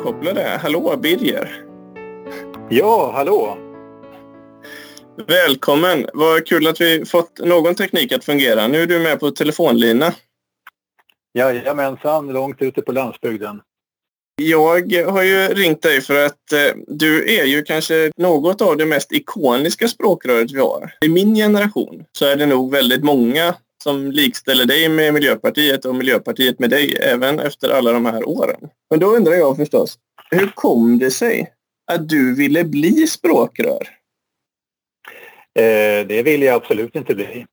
uppkopplade. Hallå Birger! Ja, hallå! Välkommen! Vad kul att vi fått någon teknik att fungera. Nu är du med på telefonlina. Jajamensan, långt ute på landsbygden. Jag har ju ringt dig för att eh, du är ju kanske något av det mest ikoniska språkröret vi har. I min generation så är det nog väldigt många som likställer dig med Miljöpartiet och Miljöpartiet med dig även efter alla de här åren. Men då undrar jag förstås, hur kom det sig att du ville bli språkrör? Eh, det ville jag absolut inte bli.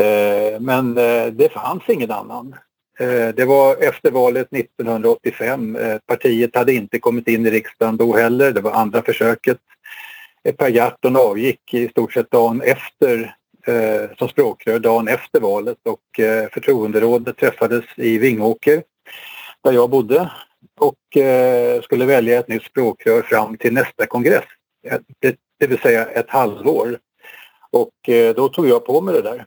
Eh, men eh, det fanns ingen annan. Eh, det var efter valet 1985. Eh, partiet hade inte kommit in i riksdagen då heller. Det var andra försöket. Eh, per Gahrton avgick i stort sett dagen efter Eh, som språkrör dagen efter valet och eh, förtroenderådet träffades i Vingåker där jag bodde och eh, skulle välja ett nytt språkrör fram till nästa kongress. Det vill säga ett halvår. Och då tog jag på mig det där.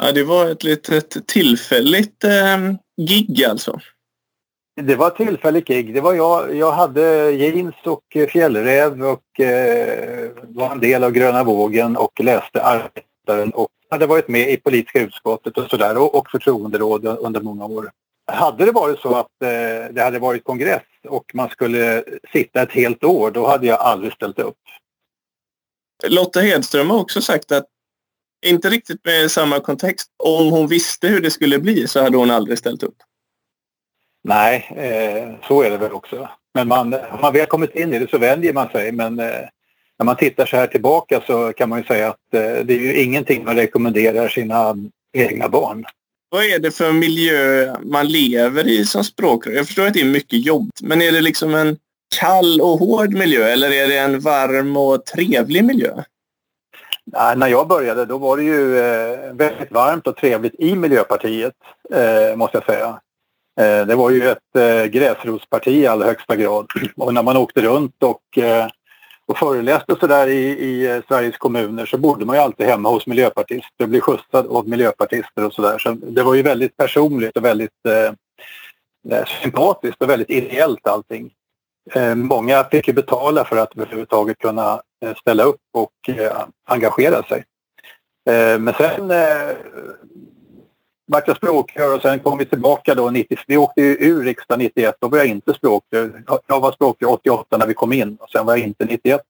Ja, det var ett litet tillfälligt eh, gig alltså. Det var ett tillfälligt gig. Det var jag, jag hade jeans och eh, fjällräv och eh, var en del av Gröna vågen och läste Arbetaren och hade varit med i politiska utskottet och sådär och, och förtroenderåd under många år. Hade det varit så att eh, det hade varit kongress och man skulle sitta ett helt år, då hade jag aldrig ställt upp. Lotta Hedström har också sagt att inte riktigt med samma kontext. Om hon visste hur det skulle bli så hade hon aldrig ställt upp. Nej, eh, så är det väl också. Men man, har man väl kommit in i det så vänjer man sig. Men eh, när man tittar så här tillbaka så kan man ju säga att eh, det är ju ingenting man rekommenderar sina egna barn. Vad är det för miljö man lever i som språkrör? Jag förstår att det är mycket jobb, men är det liksom en kall och hård miljö eller är det en varm och trevlig miljö? Nej, när jag började då var det ju eh, väldigt varmt och trevligt i Miljöpartiet, eh, måste jag säga. Eh, det var ju ett eh, gräsrotsparti i allra högsta grad. Och när man åkte runt och, eh, och föreläste så där i, i eh, Sveriges kommuner så bodde man ju alltid hemma hos miljöpartister och blev skjutsad av miljöpartister och sådär. Så det var ju väldigt personligt och väldigt eh, eh, sympatiskt och väldigt ideellt allting. Eh, många fick ju betala för att överhuvudtaget kunna eh, ställa upp och eh, engagera sig. Eh, men sen vart jag språkrör och sen kom vi tillbaka då 90, vi åkte ju ur riksdagen 91, då var jag inte språkrör. Jag var språkrör 88 när vi kom in och sen var jag inte 91.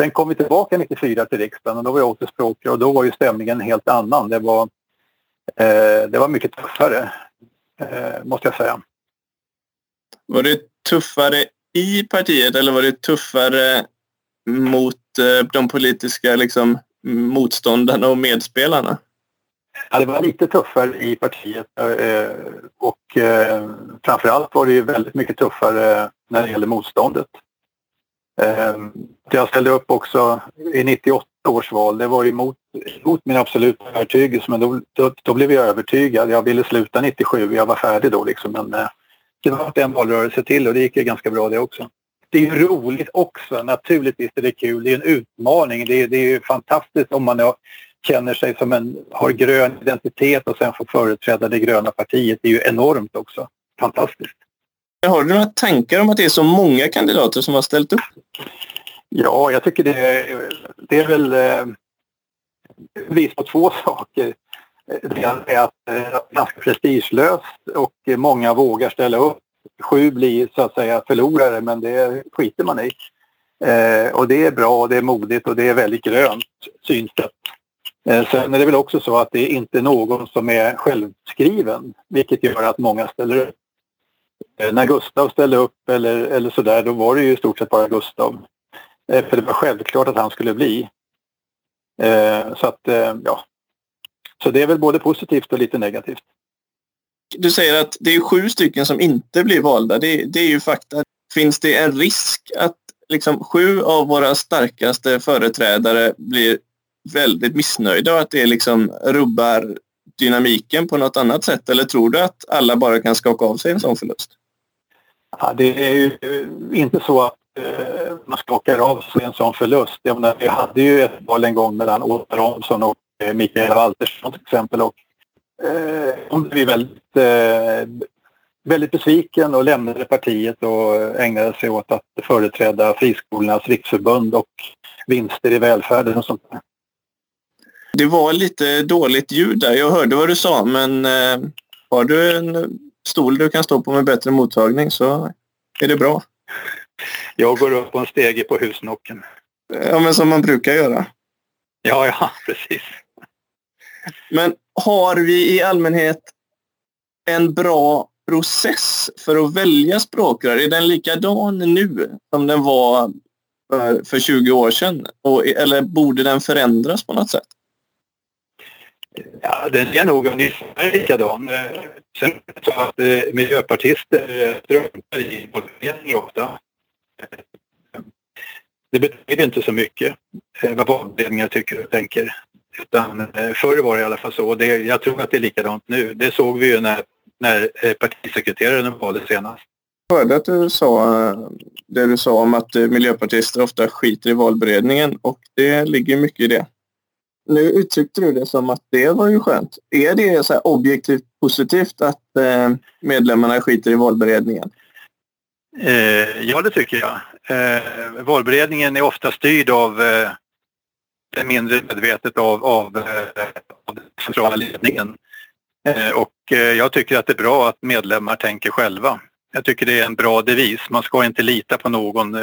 Sen kom vi tillbaka 94 till riksdagen och då var jag åter språkrör och då var ju stämningen helt annan. Det var, eh, det var mycket tuffare, eh, måste jag säga. Var det tuffare i partiet eller var det tuffare mot eh, de politiska liksom, motståndarna och medspelarna? Ja, det var lite tuffare i partiet eh, och framför framförallt var det ju väldigt mycket tuffare när det gäller motståndet. Eh, jag ställde upp också i 98 års val. Det var emot, emot min absoluta övertygelse men då, då, då, blev jag övertygad. Jag ville sluta 97, jag var färdig då liksom. Men, det var en valrörelse till och det gick ju ganska bra det också. Det är ju roligt också, naturligtvis är det kul. Det är en utmaning. Det är, det är ju fantastiskt om man känner sig som en, har grön identitet och sen får företräda det gröna partiet. Det är ju enormt också. Fantastiskt. Har du några tankar om att det är så många kandidater som har ställt upp? Ja, jag tycker det är, det är väl eh, bevis på två saker. Det är att det är ganska prestigelöst och många vågar ställa upp. Sju blir så att säga förlorare men det skiter man i. Eh, och det är bra det är modigt och det är väldigt grönt synsätt. Eh, sen är det väl också så att det är inte någon som är självskriven vilket gör att många ställer upp. Eh, när Gustav ställde upp eller, eller sådär då var det ju i stort sett bara Gustav. Eh, för det var självklart att han skulle bli. Så att ja, så det är väl både positivt och lite negativt. Du säger att det är sju stycken som inte blir valda. Det, det är ju fakta. Finns det en risk att liksom sju av våra starkaste företrädare blir väldigt missnöjda och att det liksom rubbar dynamiken på något annat sätt? Eller tror du att alla bara kan skaka av sig en sån förlust? Ja, det är ju inte så att eh, man skakar av sig en sån förlust. Jag menar, vi hade ju ett val en gång mellan Åsa Romson och Eh, Mikael Waltersson till exempel. Och, eh, de blev väldigt eh, väldigt besviken och lämnade partiet och ägnade sig åt att företräda friskolornas riksförbund och vinster i välfärden och sånt där. Det var lite dåligt ljud där. Jag hörde vad du sa men eh, har du en stol du kan stå på med bättre mottagning så är det bra. Jag går upp på en stege på husnocken. Ja, men som man brukar göra. Ja, ja, precis. Men har vi i allmänhet en bra process för att välja språkrör? Är den likadan nu som den var för, för 20 år sedan? Eller borde den förändras på något sätt? Ja, den är nog ungefär likadan. Eh, sen så att eh, miljöpartister eh, struntar i valberedningen ofta. Eh, det betyder inte så mycket eh, vad valberedningar tycker och tänker. Utan eh, förr var det i alla fall så. Det, jag tror att det är likadant nu. Det såg vi ju när, när partisekreteraren valdes senast. Jag hörde att du sa det du sa om att miljöpartister ofta skiter i valberedningen och det ligger mycket i det. Nu uttryckte du det som att det var ju skönt. Är det så objektivt positivt att eh, medlemmarna skiter i valberedningen? Eh, ja, det tycker jag. Eh, valberedningen är ofta styrd av eh, mindre medvetet av, av, eh, av den centrala ledningen. Eh, och eh, jag tycker att det är bra att medlemmar tänker själva. Jag tycker det är en bra devis. Man ska inte lita på någon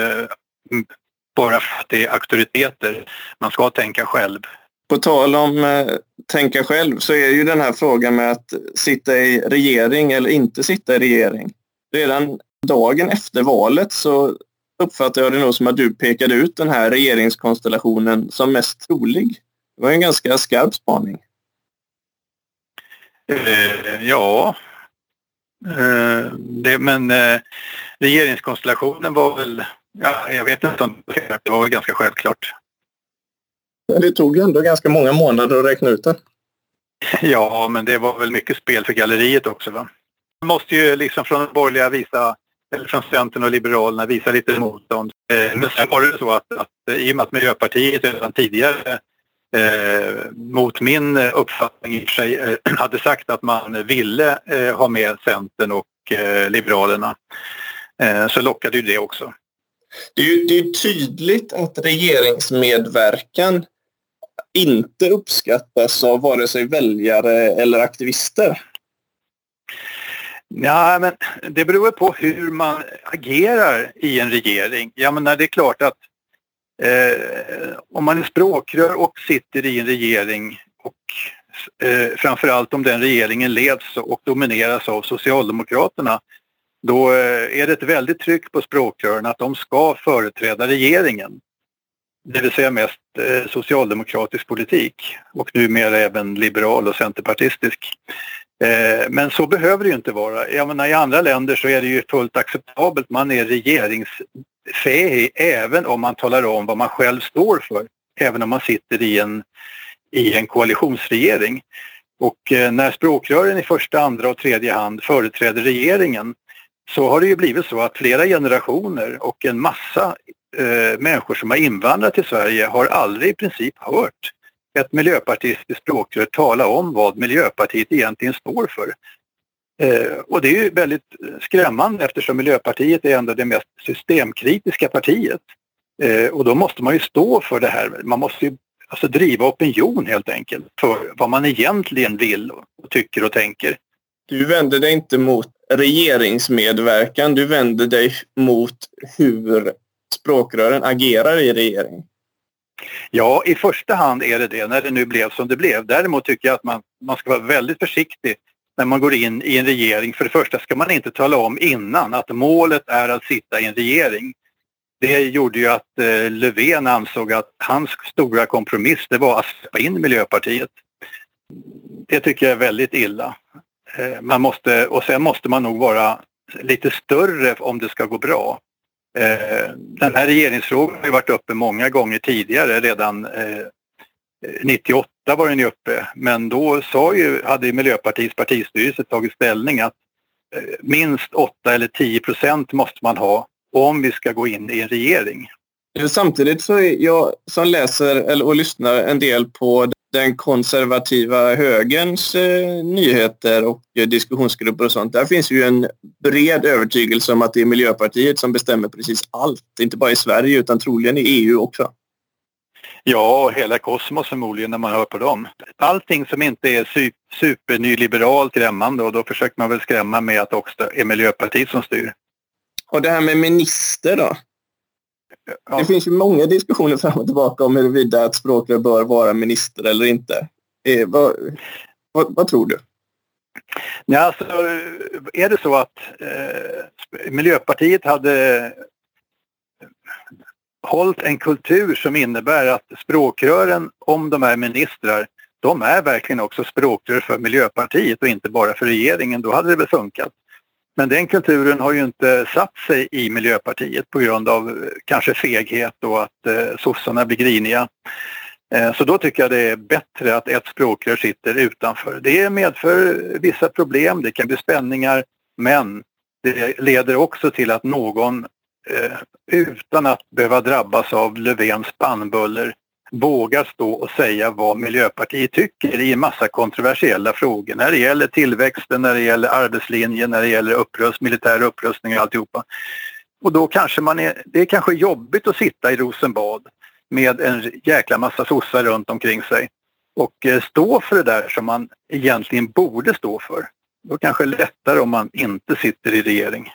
bara för att det är auktoriteter. Man ska tänka själv. På tal om eh, tänka själv så är ju den här frågan med att sitta i regering eller inte sitta i regering. Redan dagen efter valet så uppfattar jag det nog som att du pekade ut den här regeringskonstellationen som mest trolig. Det var en ganska skarp spaning. Eh, ja, eh, det, men eh, regeringskonstellationen var väl, ja, jag vet inte om det var ganska självklart. Det tog ju ändå ganska många månader att räkna ut det. Ja, men det var väl mycket spel för galleriet också. Va? Man måste ju liksom från de borgerliga visa, eller från Centern och Liberalerna visa lite motstånd. Eh, men sen var det så att, att i och med att Miljöpartiet redan tidigare eh, mot min uppfattning i sig eh, hade sagt att man ville eh, ha med Centern och eh, Liberalerna eh, så lockade ju det också. Det är ju det är tydligt att regeringsmedverkan inte uppskattas av vare sig väljare eller aktivister? Ja, men det beror på hur man agerar i en regering. Jag menar, det är klart att eh, om man är språkrör och sitter i en regering och eh, framförallt om den regeringen leds och domineras av Socialdemokraterna då eh, är det ett väldigt tryck på språkrören att de ska företräda regeringen det vill säga mest eh, socialdemokratisk politik och numera även liberal och centerpartistisk. Eh, men så behöver det ju inte vara. Jag menar, I andra länder så är det ju fullt acceptabelt. Man är regeringsfähig även om man talar om vad man själv står för. Även om man sitter i en, i en koalitionsregering. Och eh, när språkrören i första, andra och tredje hand företräder regeringen så har det ju blivit så att flera generationer och en massa eh, människor som har invandrat till Sverige har aldrig i princip hört ett miljöpartistiskt språkrör tala om vad Miljöpartiet egentligen står för. Eh, och det är ju väldigt skrämmande eftersom Miljöpartiet är ändå det mest systemkritiska partiet. Eh, och då måste man ju stå för det här. Man måste ju alltså driva opinion helt enkelt för vad man egentligen vill och tycker och tänker. Du vänder dig inte mot regeringsmedverkan, du vänder dig mot hur språkrören agerar i regeringen? Ja, i första hand är det det när det nu blev som det blev. Däremot tycker jag att man, man ska vara väldigt försiktig när man går in i en regering. För det första ska man inte tala om innan att målet är att sitta i en regering. Det gjorde ju att eh, Löfven ansåg att hans stora kompromiss det var att släppa in Miljöpartiet. Det tycker jag är väldigt illa. Eh, man måste, och sen måste man nog vara lite större om det ska gå bra. Eh, den här regeringsfrågan har ju varit uppe många gånger tidigare. Redan eh, 98 var den ju uppe. Men då sa ju, hade Miljöpartiets partistyrelse tagit ställning att eh, minst 8 eller 10 procent måste man ha om vi ska gå in i en regering. Samtidigt så är jag som läser och lyssnar en del på den konservativa högerns eh, nyheter och eh, diskussionsgrupper och sånt. Där finns ju en bred övertygelse om att det är Miljöpartiet som bestämmer precis allt. Inte bara i Sverige utan troligen i EU också. Ja, hela kosmos förmodligen när man hör på dem. Allting som inte är supernyliberalt skrämmande och då försöker man väl skrämma med att det också är Miljöpartiet som styr. Och det här med minister då? Ja. Det finns ju många diskussioner fram och tillbaka om huruvida ett språkrör bör vara minister eller inte. Eh, vad, vad, vad, tror du? Ja, alltså, är det så att eh, Miljöpartiet hade hållit en kultur som innebär att språkrören, om de är ministrar, de är verkligen också språkrör för Miljöpartiet och inte bara för regeringen, då hade det väl funkat. Men den kulturen har ju inte satt sig i Miljöpartiet på grund av eh, kanske feghet och att eh, sossarna blir griniga. Eh, så då tycker jag det är bättre att ett språkrör sitter utanför. Det medför vissa problem, det kan bli spänningar, men det leder också till att någon eh, utan att behöva drabbas av Löfvens bannbuller våga stå och säga vad Miljöpartiet tycker i en massa kontroversiella frågor när det gäller tillväxten, när det gäller arbetslinjen, när det gäller upprust, militär upprustning och alltihopa. Och då kanske man är, det är kanske jobbigt att sitta i Rosenbad med en jäkla massa sossar runt omkring sig och eh, stå för det där som man egentligen borde stå för. Då kanske det är lättare om man inte sitter i regering.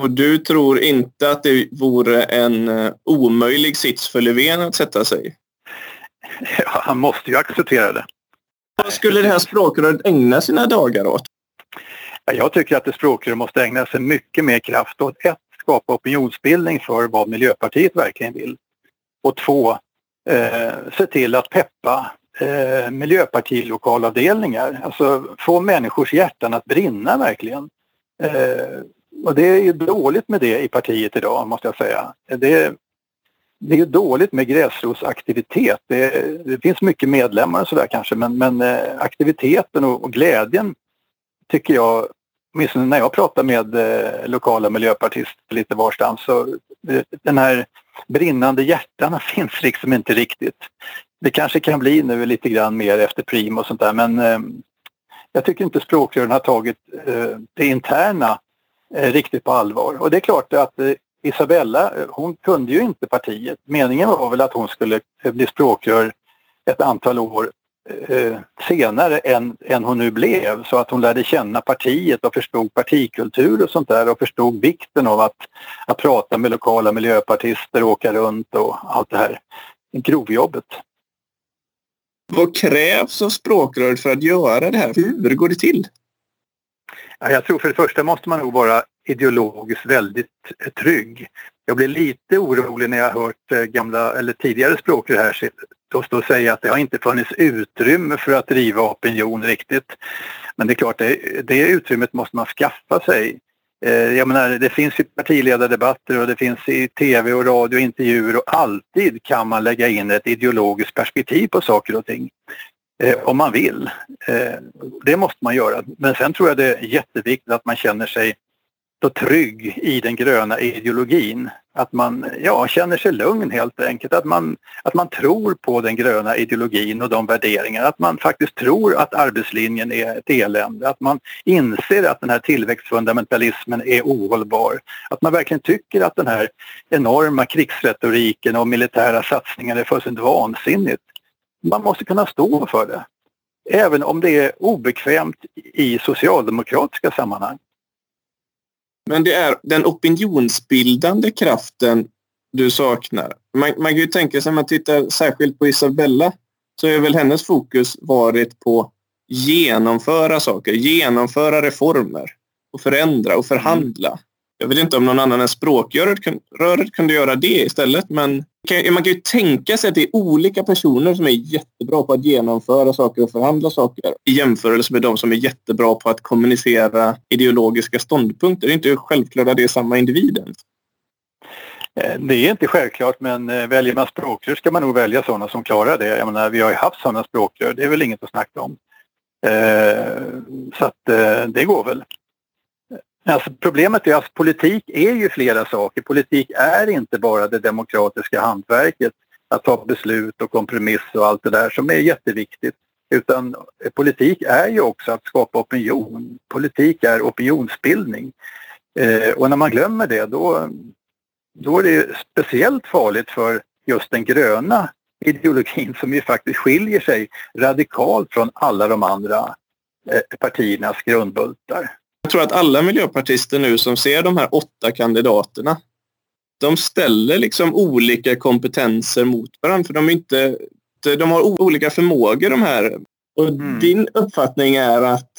Och du tror inte att det vore en eh, omöjlig sits för Löfven att sätta sig Ja, han måste ju acceptera det. Vad skulle det här språkröret ägna sina dagar åt? Jag tycker att det språkröret måste ägna sig mycket mer kraft åt ett, skapa opinionsbildning för vad Miljöpartiet verkligen vill. Och två, eh, se till att peppa eh, miljöpartilokalavdelningar. Alltså få människors hjärtan att brinna verkligen. Eh, och det är ju dåligt med det i partiet idag måste jag säga. Det, det är ju dåligt med gräsrotsaktivitet. Det, det finns mycket medlemmar och sådär kanske men, men eh, aktiviteten och, och, glädjen tycker jag, åtminstone när jag pratar med eh, lokala miljöpartister lite varstans så eh, den här brinnande hjärtan finns liksom inte riktigt. Det kanske kan bli nu lite grann mer efter prim och sånt där men eh, jag tycker inte språkrören har tagit eh, det interna Eh, riktigt på allvar. Och det är klart att eh, Isabella, eh, hon kunde ju inte partiet. Meningen var väl att hon skulle eh, bli språkrör ett antal år senare än, än hon nu blev så att hon lärde känna partiet och förstod partikultur och sånt där och förstod vikten av att, att prata med lokala miljöpartister, och åka runt och allt det här grovjobbet. Vad krävs av språkröret för att göra det här? Hur går det till? Jag tror för det första måste man nog vara ideologiskt väldigt eh, trygg. Jag blir lite orolig när jag har hört eh, gamla eller tidigare språkrör här då stå och säga att det har inte funnits utrymme för att driva opinion riktigt. Men det är klart, det, det utrymmet måste man skaffa sig. Eh, jag menar, det finns ju partiledardebatter och det finns i tv och radio intervjuer och alltid kan man lägga in ett ideologiskt perspektiv på saker och ting. Eh, om man vill. Eh, det måste man göra. Men sen tror jag det är jätteviktigt att man känner sig så trygg i den gröna ideologin. Att man ja, känner sig lugn helt enkelt. Att man, att man tror på den gröna ideologin och de värderingarna. Att man faktiskt tror att arbetslinjen är ett elände. Att man inser att den här tillväxtfundamentalismen är ohållbar. Att man verkligen tycker att den här enorma krigsretoriken och militära satsningar är fullständigt vansinnigt man måste kunna stå för det. Även om det är obekvämt i socialdemokratiska sammanhang. Men det är den opinionsbildande kraften du saknar. Man, man kan ju tänka sig, om man tittar särskilt på Isabella, så är väl hennes fokus varit på genomföra saker, genomföra reformer och förändra och förhandla. Jag vet inte om någon annan än språkröret kunde göra det istället, men man kan ju tänka sig att det är olika personer som är jättebra på att genomföra saker och förhandla saker i jämförelse med de som är jättebra på att kommunicera ideologiska ståndpunkter. Det är inte självklart att det är samma individ ens. Eh, det är inte självklart men eh, väljer man språkrör ska man nog välja sådana som klarar det. Jag menar, vi har ju haft sådana språkrör, det är väl inget att snacka om. Eh, så att det går väl. Alltså problemet är att politik är ju flera saker. Politik är inte bara det demokratiska hantverket. att ta beslut och kompromiss och allt det där som är jätteviktigt. Utan politik är ju också att skapa opinion. Politik är opinionsbildning. Eh, och när man glömmer det då, då är det speciellt farligt för just den gröna ideologin som ju faktiskt skiljer sig radikalt från alla de andra eh, partiernas grundbultar. Jag tror att alla miljöpartister nu som ser de här åtta kandidaterna de ställer liksom olika kompetenser mot varandra för de, inte, de har olika förmågor de här. Och mm. din uppfattning är att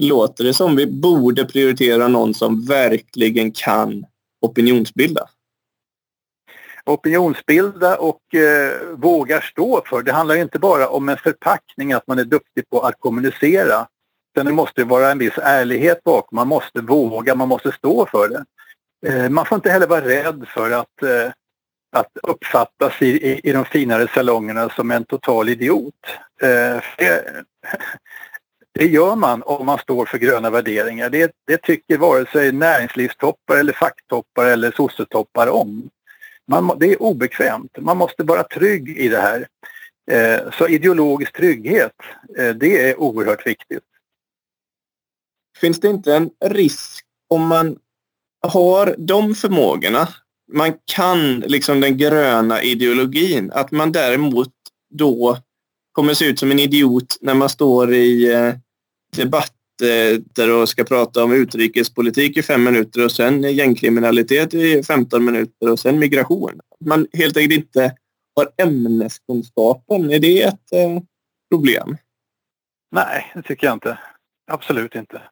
låter det som vi borde prioritera någon som verkligen kan opinionsbilda? Opinionsbilda och eh, vågar stå för. Det handlar inte bara om en förpackning, att man är duktig på att kommunicera. Utan det måste vara en viss ärlighet bakom. Man måste våga, man måste stå för det. Eh, man får inte heller vara rädd för att, eh, att uppfattas i, i, i de finare salongerna som en total idiot. Eh, det, det gör man om man står för gröna värderingar. Det, det tycker vare sig näringslivstoppar eller facktoppar eller sossetoppar om. Man, det är obekvämt. Man måste vara trygg i det här. Så ideologisk trygghet, det är oerhört viktigt. Finns det inte en risk om man har de förmågorna, man kan liksom den gröna ideologin, att man däremot då kommer se ut som en idiot när man står i eh, debatter och ska prata om utrikespolitik i fem minuter och sen gängkriminalitet i 15 minuter och sen migration. Man helt enkelt inte har ämneskunskapen. Är det ett eh, problem? Nej, det tycker jag inte. Absolut inte.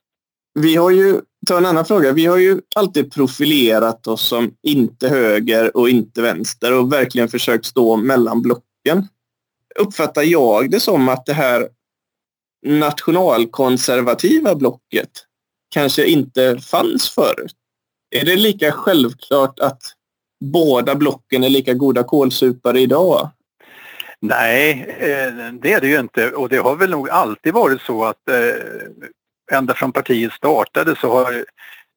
Vi har ju, ta en annan fråga, vi har ju alltid profilerat oss som inte höger och inte vänster och verkligen försökt stå mellan blocken. Uppfattar jag det som att det här nationalkonservativa blocket kanske inte fanns förut? Är det lika självklart att båda blocken är lika goda kålsupare idag? Nej, eh, det är det ju inte och det har väl nog alltid varit så att eh, ända från partiet startade så har,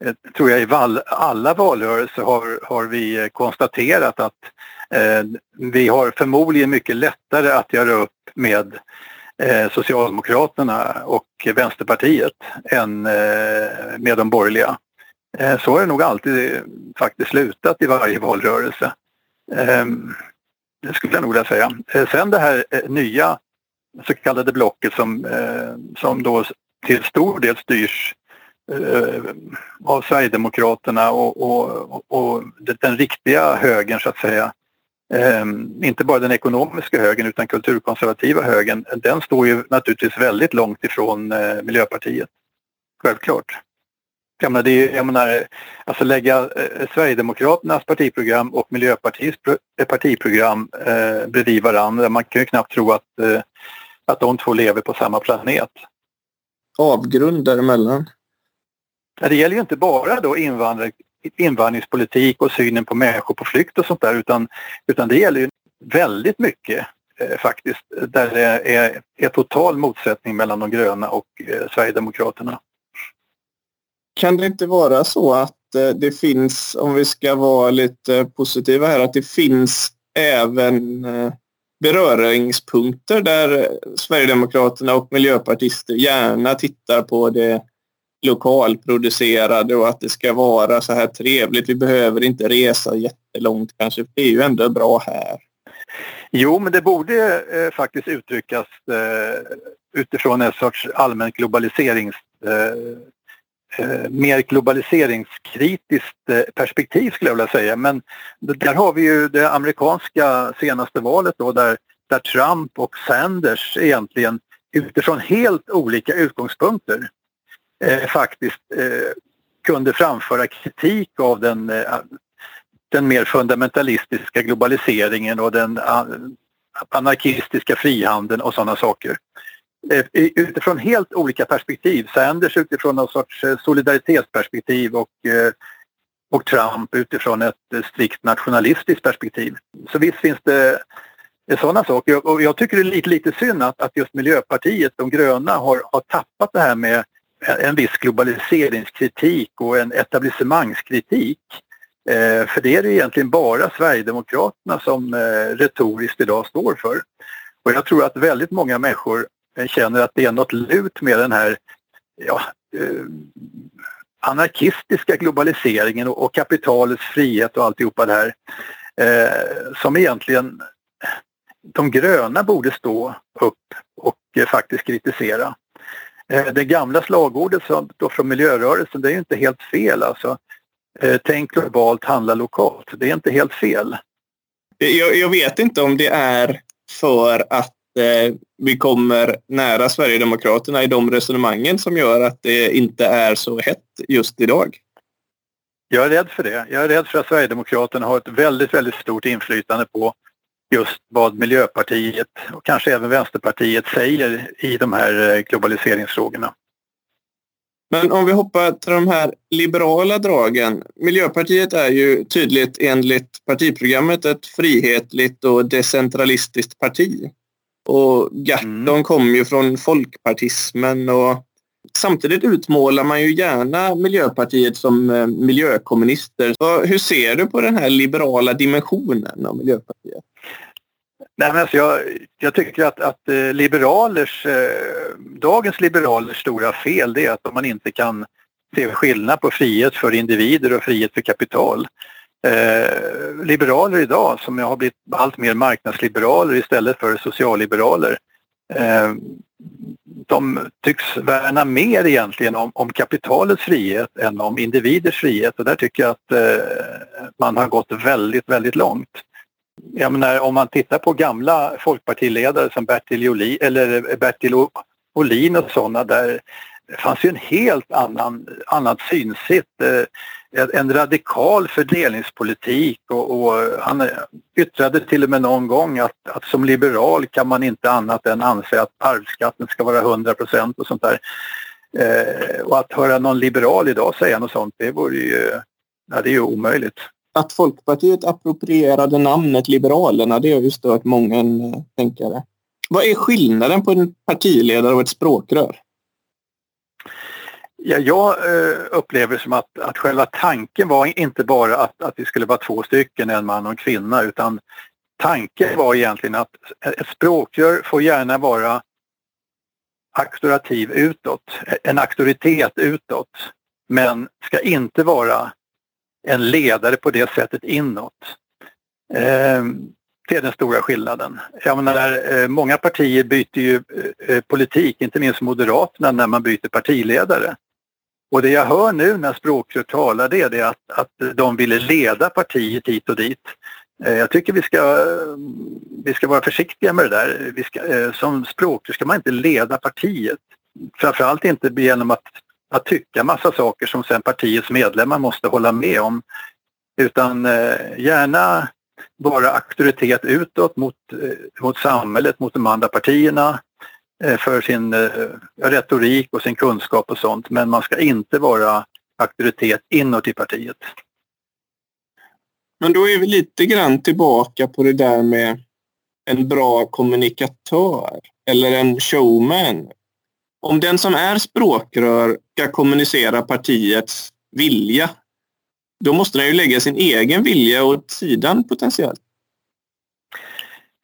eh, tror jag i val, alla valrörelser har, har vi eh, konstaterat att eh, vi har förmodligen mycket lättare att göra upp med eh, Socialdemokraterna och Vänsterpartiet än eh, med de borgerliga. Eh, så har det nog alltid eh, faktiskt slutat i varje valrörelse. Ehm, det skulle jag nog vilja säga. Eh, sen det här nya så kallade blocket som, som då till stor del styrs eh, av Sverigedemokraterna och, och, och, den riktiga högern så att säga. Eh, inte bara den ekonomiska högern utan kulturkonservativa högern. Den står ju naturligtvis väldigt långt ifrån eh, Miljöpartiet. Självklart. Jag menar, det är, jag menar, alltså lägga eh, Sverigedemokraternas partiprogram och Miljöpartiets eh, partiprogram eh, bredvid varandra. Man kan ju knappt tro att, eh, att de två lever på samma planet avgrund däremellan? Det gäller ju inte bara då invandring, invandringspolitik och synen på människor på flykt och sånt där utan, utan det gäller ju väldigt mycket eh, faktiskt där det är, är total motsättning mellan de gröna och eh, Sverigedemokraterna. Kan det inte vara så att eh, det finns, om vi ska vara lite positiva här, att det finns även eh, beröringspunkter där Sverigedemokraterna och miljöpartister gärna tittar på det lokalproducerade och att det ska vara så här trevligt. Vi behöver inte resa jättelångt kanske. Det är ju ändå bra här. Jo, men det borde eh, faktiskt uttryckas eh, utifrån en sorts allmän globaliserings eh, eh mer globaliseringskritiskt eh, perspektiv skulle jag vilja säga. Men där har vi ju det amerikanska senaste valet då där, där Trump och Sanders egentligen utifrån helt olika utgångspunkter eh, faktiskt eh, kunde framföra kritik av den, eh, den mer fundamentalistiska globaliseringen och den eh, anarkistiska frihandeln och sådana saker. Eh, utifrån helt olika perspektiv. Sanders utifrån någon sorts eh, solidaritetsperspektiv och, eh, och Trump utifrån ett strikt nationalistiskt perspektiv. Så visst finns det sådana saker. Och jag tycker det är lite, lite synd att, att just Miljöpartiet, de gröna, har, har tappat det här med en viss globaliseringskritik och en etablissemangskritik. Eh, för det är det egentligen bara Sverigedemokraterna som eh, retoriskt idag står för. Och jag tror att väldigt många människor jag känner att det är något lut med den här ja, eh, anarkistiska globaliseringen och, och, kapitalets frihet och alltihopa det här. Eh, som egentligen de gröna borde stå upp och eh, faktiskt kritisera. Eh, det gamla slagordet som, då från miljörörelsen, det är ju inte helt fel alltså. Eh, tänk globalt, handla lokalt. Det är inte helt fel. Jag, jag vet inte om det är för att vi kommer nära Sverigedemokraterna i de resonemangen som gör att det inte är så hett just idag. Jag är rädd för det. Jag är rädd för att Sverigedemokraterna har ett väldigt, väldigt stort inflytande på just vad Miljöpartiet och kanske även Vänsterpartiet säger i de här eh, globaliseringsfrågorna. Men om vi hoppar till de här liberala dragen. Miljöpartiet är ju tydligt enligt partiprogrammet ett frihetligt och decentralistiskt parti. Och Gerton mm. kommer ju från folkpartismen och samtidigt utmålar man ju gärna Miljöpartiet som eh, miljökommunister. Så hur ser du på den här liberala dimensionen av Miljöpartiet? Nej, men alltså jag, jag tycker att, att eh, liberalers, eh, dagens liberalers stora fel det är att man inte kan se skillnad på frihet för individer och frihet för kapital. Eh, liberaler idag som har blivit allt mer marknadsliberaler istället för socialliberaler eh, de tycks värna mer egentligen om, om, kapitalets frihet än om individers frihet. Och där tycker jag att eh, man har gått väldigt, väldigt långt. Jag menar, om man tittar på gamla folkpartiledare som Bertil, Joli, eller Bertil Olin och sådana där det fanns ju en helt annan, annat synsätt. Eh, en radikal fördelningspolitik och, och, han eh, yttrade till och med någon gång att, att som liberal kan man inte annat än anse att arvsskatten ska vara 100 procent och sånt där. Eh, och att höra någon liberal idag säga något sånt, det vore ju, ja, det är ju omöjligt att Folkpartiet approprierade namnet Liberalerna, det har ju stört många eh, tänkare. Vad är skillnaden på en partiledare och ett språkrör? Ja, jag eh, upplever som att, att själva tanken var inte bara att, att vi skulle vara två stycken, en man och en kvinna, utan tanken var egentligen att ett språkrör får gärna vara auktoritativ utåt, en auktoritet utåt, men ska inte vara en ledare på det sättet inåt. Eh, det är den stora skillnaden. Jag menar, eh, många partier byter ju politik, inte minst Moderaterna, när man byter partiledare. Och det jag hör nu när språkrör talar det är det att, att de ville leda partiet hit och dit. Eh, jag tycker vi ska, vi ska vara försiktiga med det där. Vi ska, eh, som språkrör ska man inte leda partiet. Framförallt inte genom att att tycka massa saker som sen partiets medlemmar måste hålla med om. Utan eh, gärna vara auktoritet utåt mot, mot samhället, mot de andra partierna för sin eh, retorik och sin kunskap och sånt. Men man ska inte vara auktoritet inåt i partiet. Men då är vi lite grann tillbaka på det där med en bra kommunikatör eller en showman om den som är språkrör ska kommunicera partiets vilja, då måste den ju lägga sin egen vilja åt sidan potentiellt.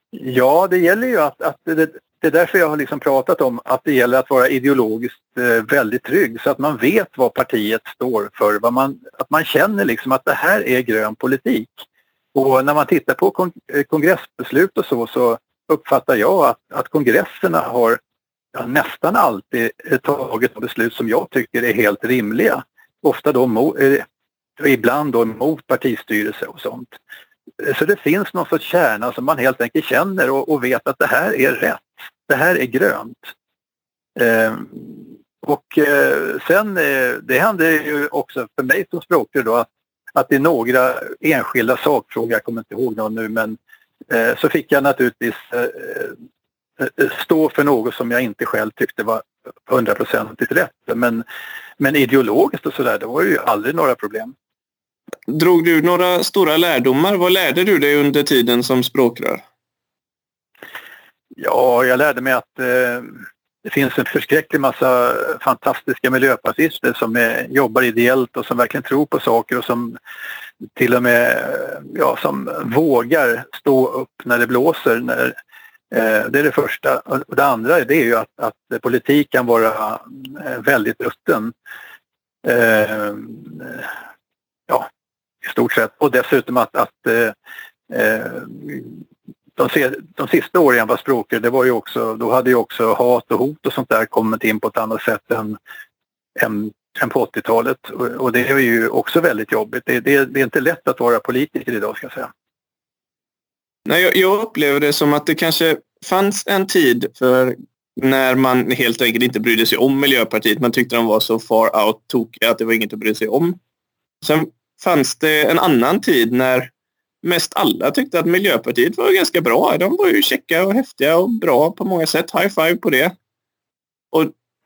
Ja, det gäller ju att, att det, det är därför jag har liksom pratat om att det gäller att vara ideologiskt eh, väldigt trygg så att man vet vad partiet står för. Vad man, att man känner liksom att det här är grön politik. Och när man tittar på eh, kongressbeslut och så, så uppfattar jag att, att kongresserna har ja, nästan alltid eh, tagit beslut som jag tycker är helt rimliga. Ofta då mot, eh, ibland då mot partistyrelse och sånt. Så det finns någon sorts kärna som man helt enkelt känner och, och vet att det här är rätt. Det här är grönt. Eh, och eh, sen, eh, det hände ju också för mig som språkrör då att, att i några enskilda sakfrågor, jag kommer inte ihåg någon nu, men eh, så fick jag naturligtvis eh, eh, stå för något som jag inte själv tyckte var hundraprocentigt rätt. Men, men ideologiskt och sådär, det var ju aldrig några problem. Drog du några stora lärdomar? Vad lärde du dig under tiden som språkrör? Ja, jag lärde mig att eh, det finns en förskräcklig massa fantastiska miljöpartister som är, jobbar ideellt och som verkligen tror på saker och som till och med eh, ja, som vågar stå upp när det blåser. När, eh, det är det första. Och det andra det är ju att, att politik kan vara eh, väldigt rutten. Eh, ja, i stort sett. Och dessutom att, att eh, eh de, de sista åren jag var språkare, det var ju också, då hade ju också hat och hot och sånt där kommit in på ett annat sätt än, än, än på 80-talet. Och, och, det är ju också väldigt jobbigt. Det, det, det, är inte lätt att vara politiker idag ska jag säga. Nej, jag, jag upplever det som att det kanske fanns en tid för när man helt enkelt inte brydde sig om Miljöpartiet. Man tyckte de var så far out tokiga att det var inget att bry sig om. Sen fanns det en annan tid när mest alla tyckte att Miljöpartiet var ganska bra. De var ju käcka och häftiga och bra på många sätt. High five på det. Och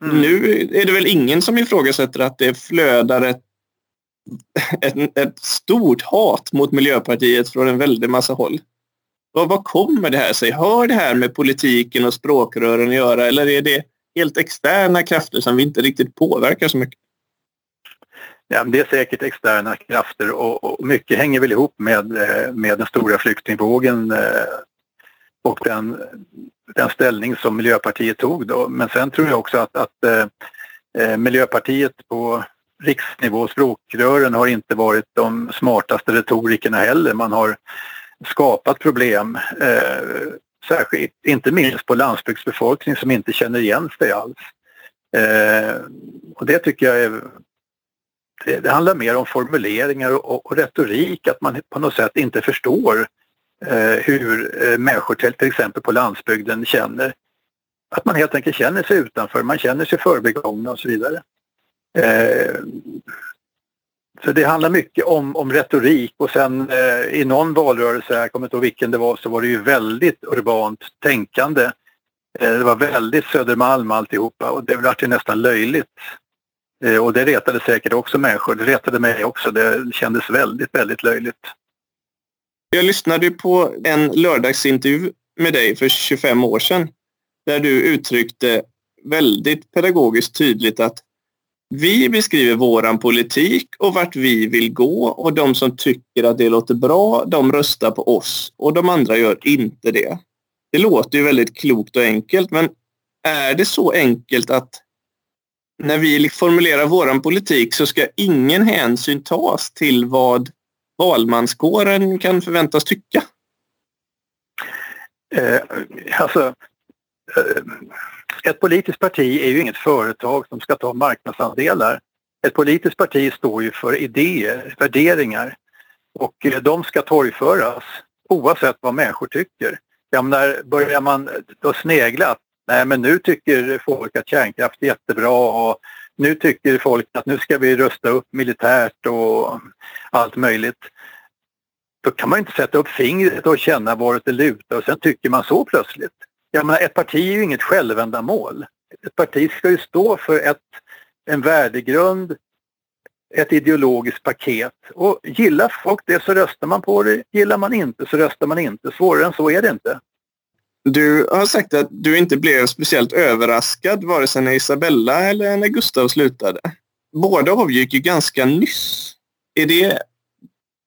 mm. nu är det väl ingen som ifrågasätter att det flödar ett, ett, ett, stort hat mot Miljöpartiet från en väldig massa håll. Och vad kommer det här sig? Har det här med politiken och språkrören att göra eller är det helt externa krafter som vi inte riktigt påverkar så mycket? Ja, det är säkert externa krafter och, och, mycket hänger väl ihop med, eh, med den stora flyktingvågen eh, och den, den ställning som Miljöpartiet tog då. Men sen tror jag också att, att eh, eh, Miljöpartiet på riksnivå, språkrören, har inte varit de smartaste retorikerna heller. Man har skapat problem, eh, särskilt, inte minst på landsbygdsbefolkning som inte känner igen sig alls. Eh, och det tycker jag är det, det handlar mer om formuleringar och, och, retorik, att man på något sätt inte förstår eh, hur eh, människor till, till exempel på landsbygden känner. Att man helt enkelt känner sig utanför, man känner sig förbigångna och så vidare. Eh, så det handlar mycket om, om retorik och sen eh, i någon valrörelse, jag kommer inte ihåg vilken det var, så var det ju väldigt urbant tänkande. Eh, det var väldigt Södermalm alltihopa och det blev nästan löjligt Eh, och det retade säkert också människor. Det retade mig också. Det kändes väldigt, väldigt löjligt. Jag lyssnade på en lördagsintervju med dig för 25 år sedan där du uttryckte väldigt pedagogiskt tydligt att vi beskriver våran politik och vart vi vill gå och de som tycker att det låter bra, de röstar på oss och de andra gör inte det. Det låter ju väldigt klokt och enkelt men är det så enkelt att när vi formulerar vår politik så ska ingen hänsyn tas till vad valmanskåren kan förväntas tycka? Eh, alltså, eh, ett politiskt parti är ju inget företag som ska ta marknadsandelar. Ett politiskt parti står ju för idéer, värderingar och eh, de ska torgföras oavsett vad människor tycker. Ja, menar, börjar man då snegla nej men nu tycker folk att kärnkraft är jättebra och nu tycker folk att nu ska vi rusta upp militärt och allt möjligt. Då kan man inte sätta upp fingret och känna varåt det lutar och sen tycker man så plötsligt. Jag menar, ett parti är ju inget självändamål. Ett parti ska ju stå för ett, en värdegrund, ett ideologiskt paket. Och gillar folk det så röstar man på det, gillar man inte så röstar man inte. Svårare än så är det inte. Du har sagt att du inte blev speciellt överraskad vare sig när Isabella eller när Gustav slutade. Båda avgick ju ganska nyss. Är det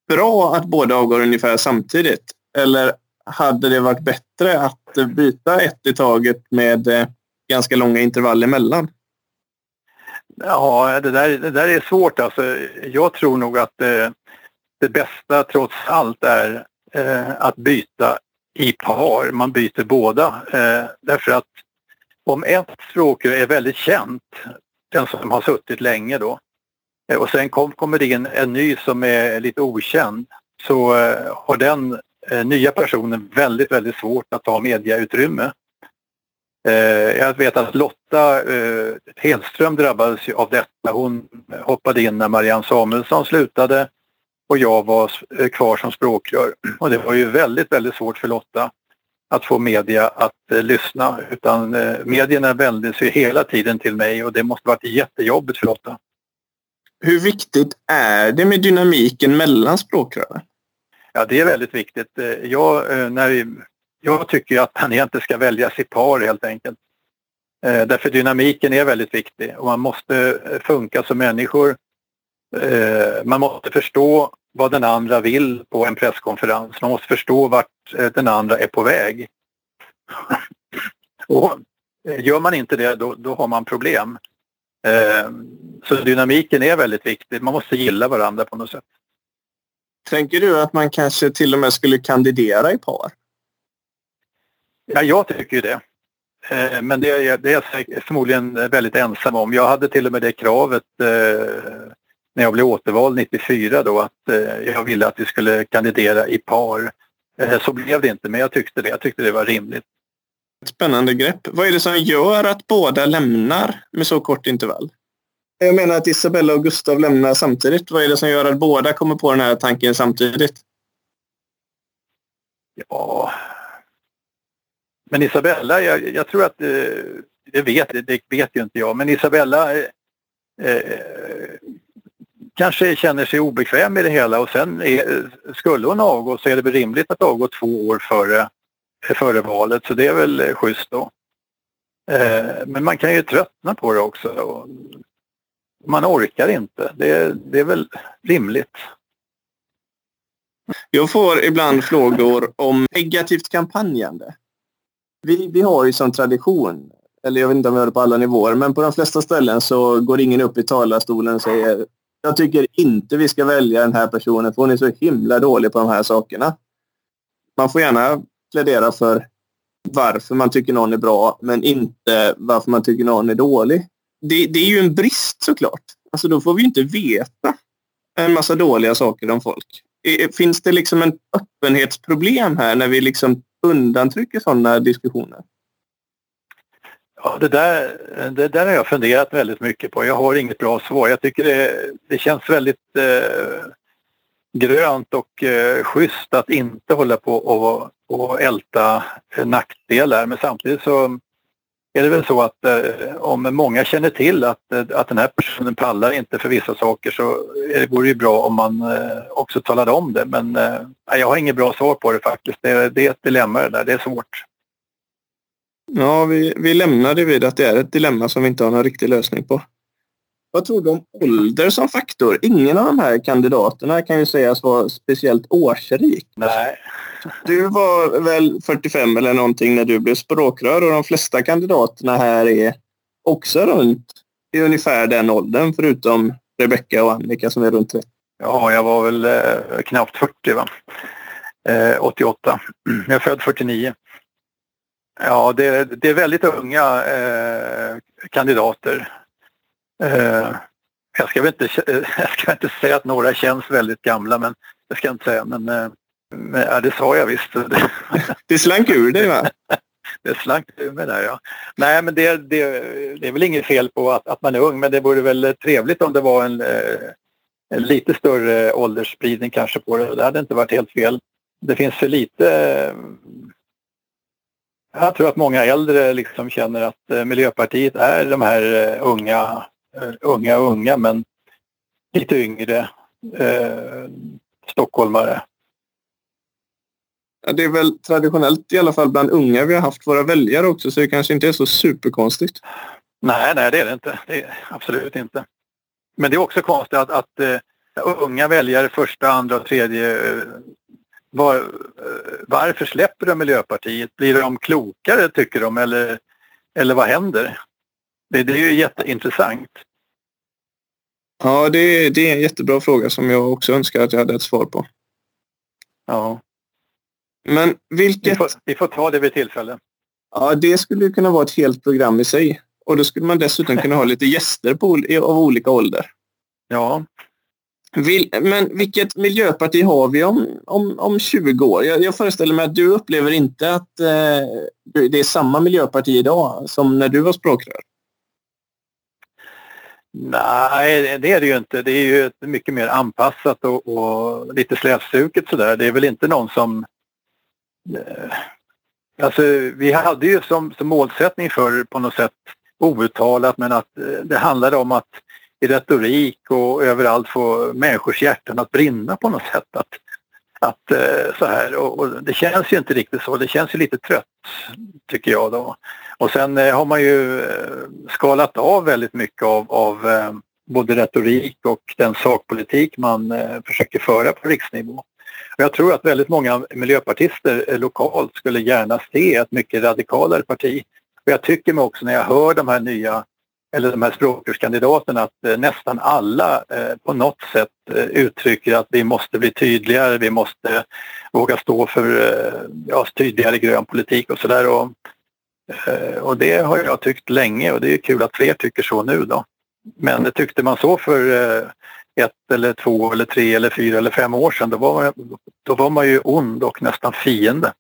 bra att båda avgår ungefär samtidigt? Eller hade det varit bättre att byta ett i taget med eh, ganska långa intervall emellan? Ja, det där, det där är svårt. Alltså, jag tror nog att det, det bästa trots allt är eh, att byta i par, man byter båda. Eh, därför att om ett språkrör är väldigt känt, den som har suttit länge då, eh, och sen kom, kommer det in en ny som är lite okänd, så eh, har den eh, nya personen väldigt, väldigt svårt att ta mediautrymme. Eh, jag vet att Lotta eh, Hedström drabbades av detta. Hon hoppade in när Marianne Samuelsson slutade och jag var eh, kvar som språkrör. Och det var ju väldigt, väldigt svårt för Lotta att få media att eh, lyssna utan eh, medierna vände sig hela tiden till mig och det måste varit jättejobbigt för Lotta. Hur viktigt är det med dynamiken mellan språkrören? Ja, det är väldigt viktigt. Eh, jag, eh, när jag tycker att man egentligen ska väljas i par helt enkelt. Därför dynamiken är väldigt viktig och man måste funka som människor. Eh, man måste förstå vad den andra vill på en presskonferens. Man måste förstå vart den andra är på väg. Och gör man inte det då, då har man problem. Så dynamiken är väldigt viktig. Man måste gilla varandra på något sätt. Tänker du att man kanske till och med skulle kandidera i par? Ja, jag tycker det. Eh, men det är, det är jag förmodligen väldigt ensam om. Jag hade till och med det kravet eh, när jag blev återvald 94 då att eh, jag ville att vi skulle kandidera i par. Så blev det inte men jag tyckte det. Jag tyckte det var rimligt. Spännande grepp. Vad är det som gör att båda lämnar med så kort intervall? Jag menar att Isabella och Gustav lämnar samtidigt. Vad är det som gör att båda kommer på den här tanken samtidigt? Ja, men Isabella, jag, jag tror att, eh, det vet, det vet ju inte jag, men Isabella eh, eh, kanske känner sig obekväm i det hela och sen är, skulle hon avgå så är det väl rimligt att avgå två år före, före valet så det är väl eh, schysst då. Eh, men man kan ju tröttna på det också. Man orkar inte. Det, det är väl rimligt. Jag får ibland frågor om negativt kampanjande vi, vi har ju som tradition, eller jag vet inte om vi har det på alla nivåer, men på de flesta ställen så går ingen upp i talarstolen och säger jag tycker inte vi ska välja den här personen för hon är så himla dålig på de här sakerna. Man får gärna plädera för varför man tycker någon är bra men inte varför man tycker någon är dålig. Det, det är ju en brist såklart. Alltså då får vi inte veta en massa dåliga saker om folk. Finns det liksom en öppenhetsproblem här när vi liksom undantrycker sådana diskussioner? Ja, det där, det där har jag funderat väldigt mycket på. Jag har inget bra svar. Jag tycker det, det känns väldigt eh, grönt och eh, schysst att inte hålla på och, och älta nackdelar. Men samtidigt så är det väl så att eh, om många känner till att, eh, att den här personen pallar inte för vissa saker så det vore det ju bra om man eh, också talade om det. Men eh, jag har inget bra svar på det faktiskt. Det, det är ett dilemma det där. Det är svårt. Ja, vi, vi lämnar det vid att det är ett dilemma som vi inte har någon riktig lösning på. Vad tror du om ålder som faktor? Ingen av de här kandidaterna kan ju sägas vara speciellt årsrik. Nej. Du var väl 45 eller någonting när du blev språkrör och de flesta kandidaterna här är också runt i ungefär den åldern förutom Rebecka och Annika som är runt 30. Ja, jag var väl eh, knappt 40 va. Eh, 88. Jag är född 49. Ja, det, det är väldigt unga eh, kandidater. Eh, jag, ska inte, jag ska inte säga att några känns väldigt gamla, men det ska jag inte säga. Men, eh, men ja, det sa jag visst. det slank ur dig va? det slank ur mig där ja. Nej men det, det, det är väl inget fel på att, att man är ung men det vore väl trevligt om det var en, eh, en lite större åldersspridning kanske på det. Det hade inte varit helt fel. Det finns för lite jag tror att många äldre liksom känner att Miljöpartiet är de här unga Eh, unga unga men lite yngre eh, stockholmare. Ja, det är väl traditionellt i alla fall bland unga vi har haft våra väljare också så det kanske inte är så superkonstigt. Nej, nej det är det inte. Det är absolut inte. Men det är också konstigt att, att uh, unga väljare första, andra och tredje uh, var, uh, varför släpper de Miljöpartiet? Blir de klokare tycker de eller, eller vad händer? Det, det är ju jätteintressant. Ja, det, det är en jättebra fråga som jag också önskar att jag hade ett svar på. Ja. Men vilket... Vi får, vi får ta det vid tillfälle. Ja, det skulle kunna vara ett helt program i sig. Och då skulle man dessutom kunna ha lite gäster på, av olika ålder. Ja. Vil, men vilket miljöparti har vi om, om, om 20 år? Jag, jag föreställer mig att du upplever inte att eh, det är samma miljöparti idag som när du var språkrör. Nej, det är det ju inte. Det är ju mycket mer anpassat och, och lite slätstruket sådär. Det är väl inte någon som... Eh, alltså, vi hade ju som, som målsättning för på något sätt outtalat men att eh, det handlade om att i retorik och överallt få människors hjärtan att brinna på något sätt. Att, att eh, så här och, och, det känns ju inte riktigt så. Det känns ju lite trött tycker jag då. Och sen eh, har man ju eh, skalat av väldigt mycket av, av både retorik och den sakpolitik man försöker föra på riksnivå. Jag tror att väldigt många miljöpartister lokalt skulle gärna se ett mycket radikalare parti. Och jag tycker mig också när jag hör de här nya eller de här språkkurskandidaterna att eh, nästan alla eh, på något sätt eh, uttrycker att vi måste bli tydligare, vi måste våga stå för ja, tydligare grön politik och sådär. Och, och det har jag tyckt länge och det är kul att fler tycker så nu då. Men det tyckte man så för ett eller två eller tre eller fyra eller fem år sedan, då var, då var man ju ond och nästan fiende.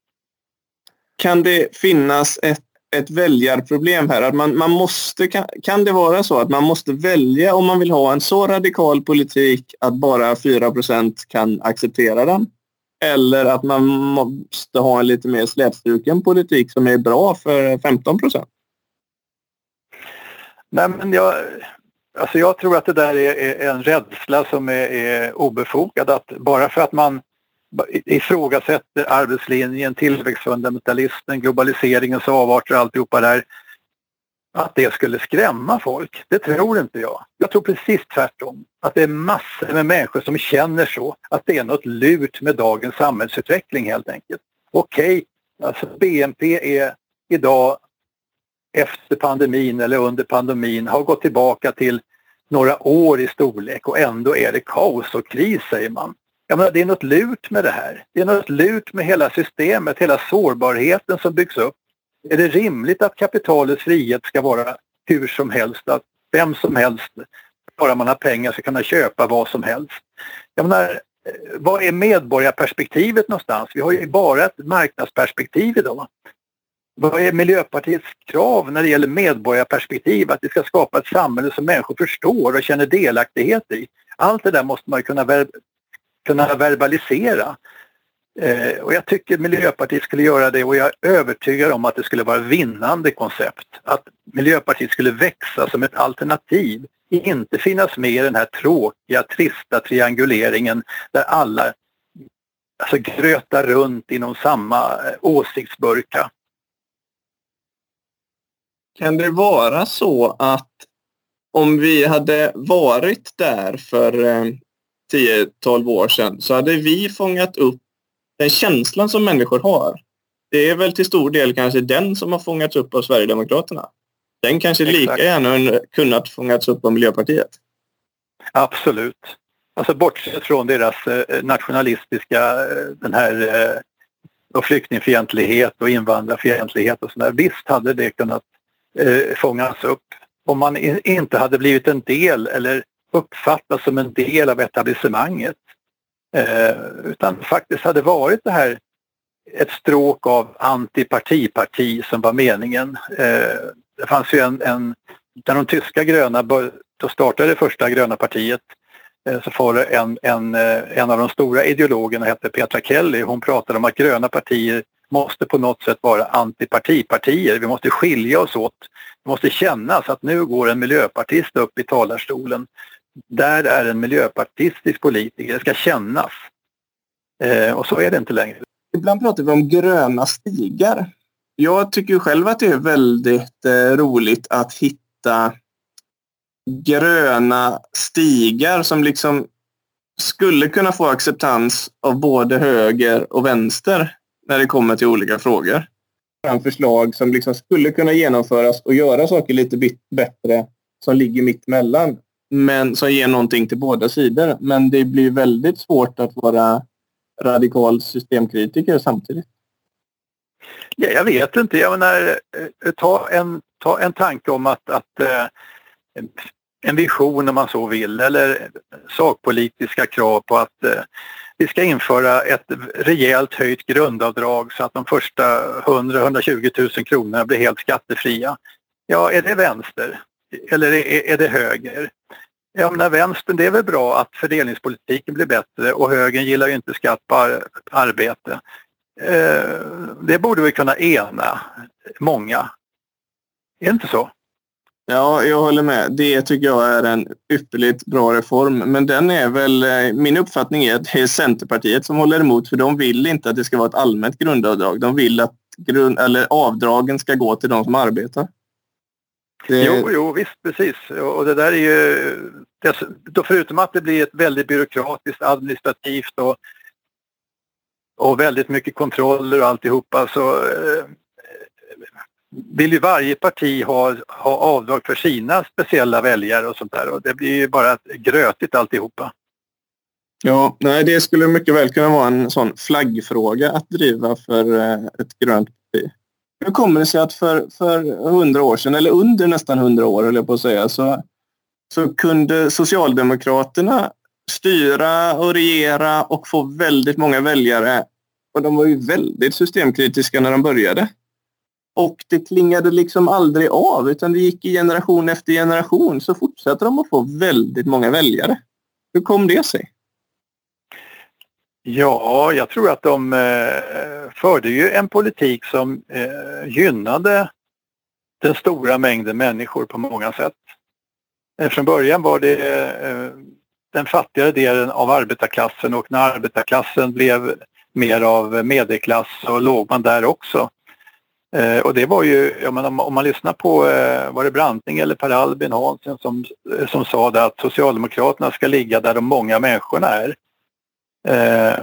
Kan det finnas ett ett väljarproblem här. Att man, man måste, kan, kan det vara så att man måste välja om man vill ha en så radikal politik att bara 4% kan acceptera den? Eller att man måste ha en lite mer slätstruken politik som är bra för 15 Nej, men jag, alltså jag tror att det där är, är en rädsla som är, är obefogad. Att bara för att man ifrågasätter arbetslinjen, tillväxtfundamentalismen, globaliseringens avarter och alltihopa där. Att det skulle skrämma folk, det tror inte jag. Jag tror precis tvärtom. Att det är massor med människor som känner så, att det är något lurt med dagens samhällsutveckling helt enkelt. Okej, okay, alltså BNP är idag efter pandemin eller under pandemin har gått tillbaka till några år i storlek och ändå är det kaos och kris säger man. Jag menar, det är något lurt med det här. Det är något lurt med hela systemet, hela sårbarheten som byggs upp. Är det rimligt att kapitalets frihet ska vara hur som helst, att vem som helst, bara man har pengar, ska kunna köpa vad som helst? Jag menar, eh, vad är medborgarperspektivet någonstans? Vi har ju bara ett marknadsperspektiv idag. Vad är Miljöpartiets krav när det gäller medborgarperspektiv? Att vi ska skapa ett samhälle som människor förstår och känner delaktighet i. Allt det där måste man kunna kunna verbalisera. Eh, och jag tycker Miljöpartiet skulle göra det och jag är övertygad om att det skulle vara vinnande koncept. Att Miljöpartiet skulle växa som ett alternativ, inte finnas med i den här tråkiga, trista trianguleringen där alla alltså, grötar runt inom samma eh, åsiktsburka. Kan det vara så att om vi hade varit där för eh, 10-12 år sedan så hade vi fångat upp den känslan som människor har. Det är väl till stor del kanske den som har fångats upp av Sverigedemokraterna. Den kanske Exakt. lika gärna kunnat fångats upp av Miljöpartiet. Absolut. Alltså bortsett från deras eh, nationalistiska, eh, den här eh, och flyktingfientlighet och invandrarfientlighet och sådär. Visst hade det kunnat eh, fångas upp om man inte hade blivit en del eller uppfattas som en del av etablissemanget. Eh, utan faktiskt hade varit det här ett stråk av antipartiparti som var meningen. Eh, det fanns ju en, en när de tyska gröna då startade det första gröna partiet eh, så var det en, en, eh, en av de stora ideologerna hette Petra Kelly. Hon pratade om att gröna partier måste på något sätt vara antipartipartier. Vi måste skilja oss åt. Det måste kännas att nu går en miljöpartist upp i talarstolen där är en miljöpartistisk politiker. Det ska kännas. Eh, och så är det inte längre. Ibland pratar vi om gröna stigar. Jag tycker själv att det är väldigt eh, roligt att hitta gröna stigar som liksom skulle kunna få acceptans av både höger och vänster när det kommer till olika frågor. Fram förslag som liksom skulle kunna genomföras och göra saker lite bättre som ligger mitt emellan men som ger någonting till båda sidor. Men det blir väldigt svårt att vara radikal systemkritiker samtidigt. Ja, jag vet inte. Jag menar, eh, ta en, ta en tanke om att, att eh, en vision om man så vill eller sakpolitiska krav på att eh, vi ska införa ett rejält höjt grundavdrag så att de första 100-120 000 kronorna blir helt skattefria. Ja, är det vänster? Eller är, är det höger? Jag menar vänstern, det är väl bra att fördelningspolitiken blir bättre och högern gillar ju inte skatt på arbete. Eh, det borde vi kunna ena många. Är det inte så? Ja, jag håller med. Det tycker jag är en ypperligt bra reform. Men den är väl, eh, min uppfattning är att det är Centerpartiet som håller emot för de vill inte att det ska vara ett allmänt grundavdrag. De vill att grund, eller avdragen ska gå till de som arbetar. Det... Jo, jo, visst precis. Och det där är ju, det, förutom att det blir ett väldigt byråkratiskt, administrativt och, och väldigt mycket kontroller och alltihopa så eh, vill ju varje parti ha, ha avdrag för sina speciella väljare och sånt där och det blir ju bara grötigt alltihopa. Ja, nej, det skulle mycket väl kunna vara en sån flaggfråga att driva för eh, ett grönt parti. Hur kommer det sig att för, för hundra år sedan, eller under nästan hundra år höll jag på att säga, så, så kunde Socialdemokraterna styra och regera och få väldigt många väljare. Och de var ju väldigt systemkritiska när de började. Och det klingade liksom aldrig av utan det gick i generation efter generation så fortsatte de att få väldigt många väljare. Hur kom det sig? Ja, jag tror att de eh, förde ju en politik som eh, gynnade den stora mängden människor på många sätt. Eh, från början var det eh, den fattigare delen av arbetarklassen och när arbetarklassen blev mer av medelklass så låg man där också. Eh, och det var ju, ja, men om, om man lyssnar på, eh, var det Branting eller Per Albin Hansson som, eh, som sa det att Socialdemokraterna ska ligga där de många människorna är. Eh,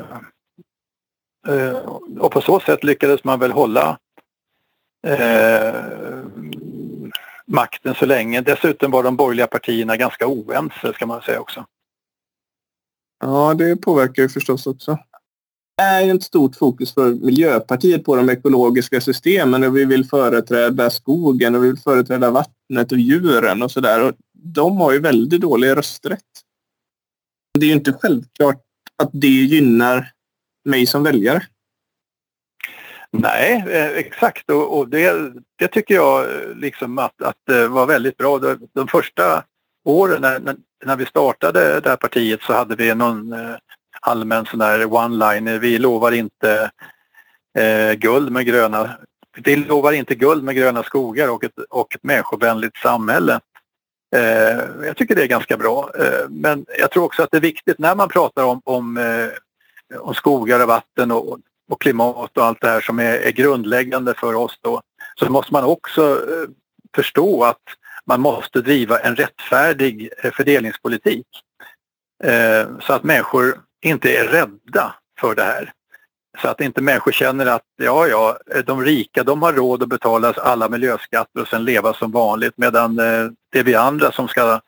eh, och på så sätt lyckades man väl hålla eh, makten så länge. Dessutom var de borgerliga partierna ganska oense ska man säga också. Ja, det påverkar ju förstås också. Det är ett stort fokus för Miljöpartiet på de ekologiska systemen och vi vill företräda skogen och vi vill företräda vattnet och djuren och sådär. De har ju väldigt dålig rösträtt. Det är ju inte självklart att det gynnar mig som väljare. Nej, eh, exakt och, och det, det, tycker jag eh, liksom att, att det var väldigt bra. De, de första åren när, när, vi startade det här partiet så hade vi någon eh, allmän sån där one-liner. Vi lovar inte eh, guld med gröna vi lovar inte guld med gröna skogar och ett, och ett människovänligt samhälle. Eh, jag tycker det är ganska bra. Eh, men jag tror också att det är viktigt när man pratar om, om, eh, om skogar och vatten och, och, klimat och allt det här som är, är grundläggande för oss då, så måste man också eh, förstå att man måste driva en rättfärdig eh, fördelningspolitik. Eh, så att människor inte är rädda för det här. Så att inte människor känner att ja, ja, de rika de har råd att betala alla miljöskatter och sen leva som vanligt medan eh, det är vi andra som ska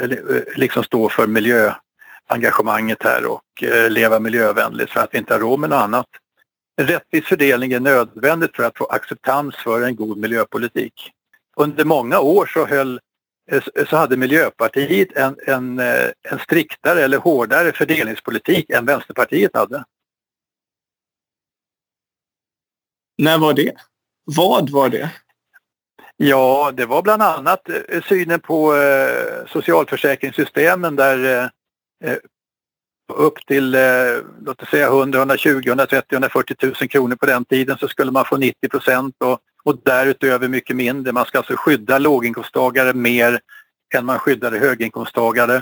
eh, eh, liksom stå för miljöengagemanget här och eh, leva miljövänligt för att vi inte har råd med något annat. En rättvis fördelning är nödvändigt för att få acceptans för en god miljöpolitik. Under många år så, höll, eh, så hade Miljöpartiet en, en, eh, en striktare eller hårdare fördelningspolitik än Vänsterpartiet hade. När var det? Vad var det? Ja, det var bland annat eh, synen på eh, socialförsäkringssystemen där eh, eh, upp till eh, låt oss säga 100, 120, 130, 140 000 kronor på den tiden så skulle man få 90 procent och, och därutöver mycket mindre. Man ska alltså skydda låginkomsttagare mer än man skyddade höginkomsttagare.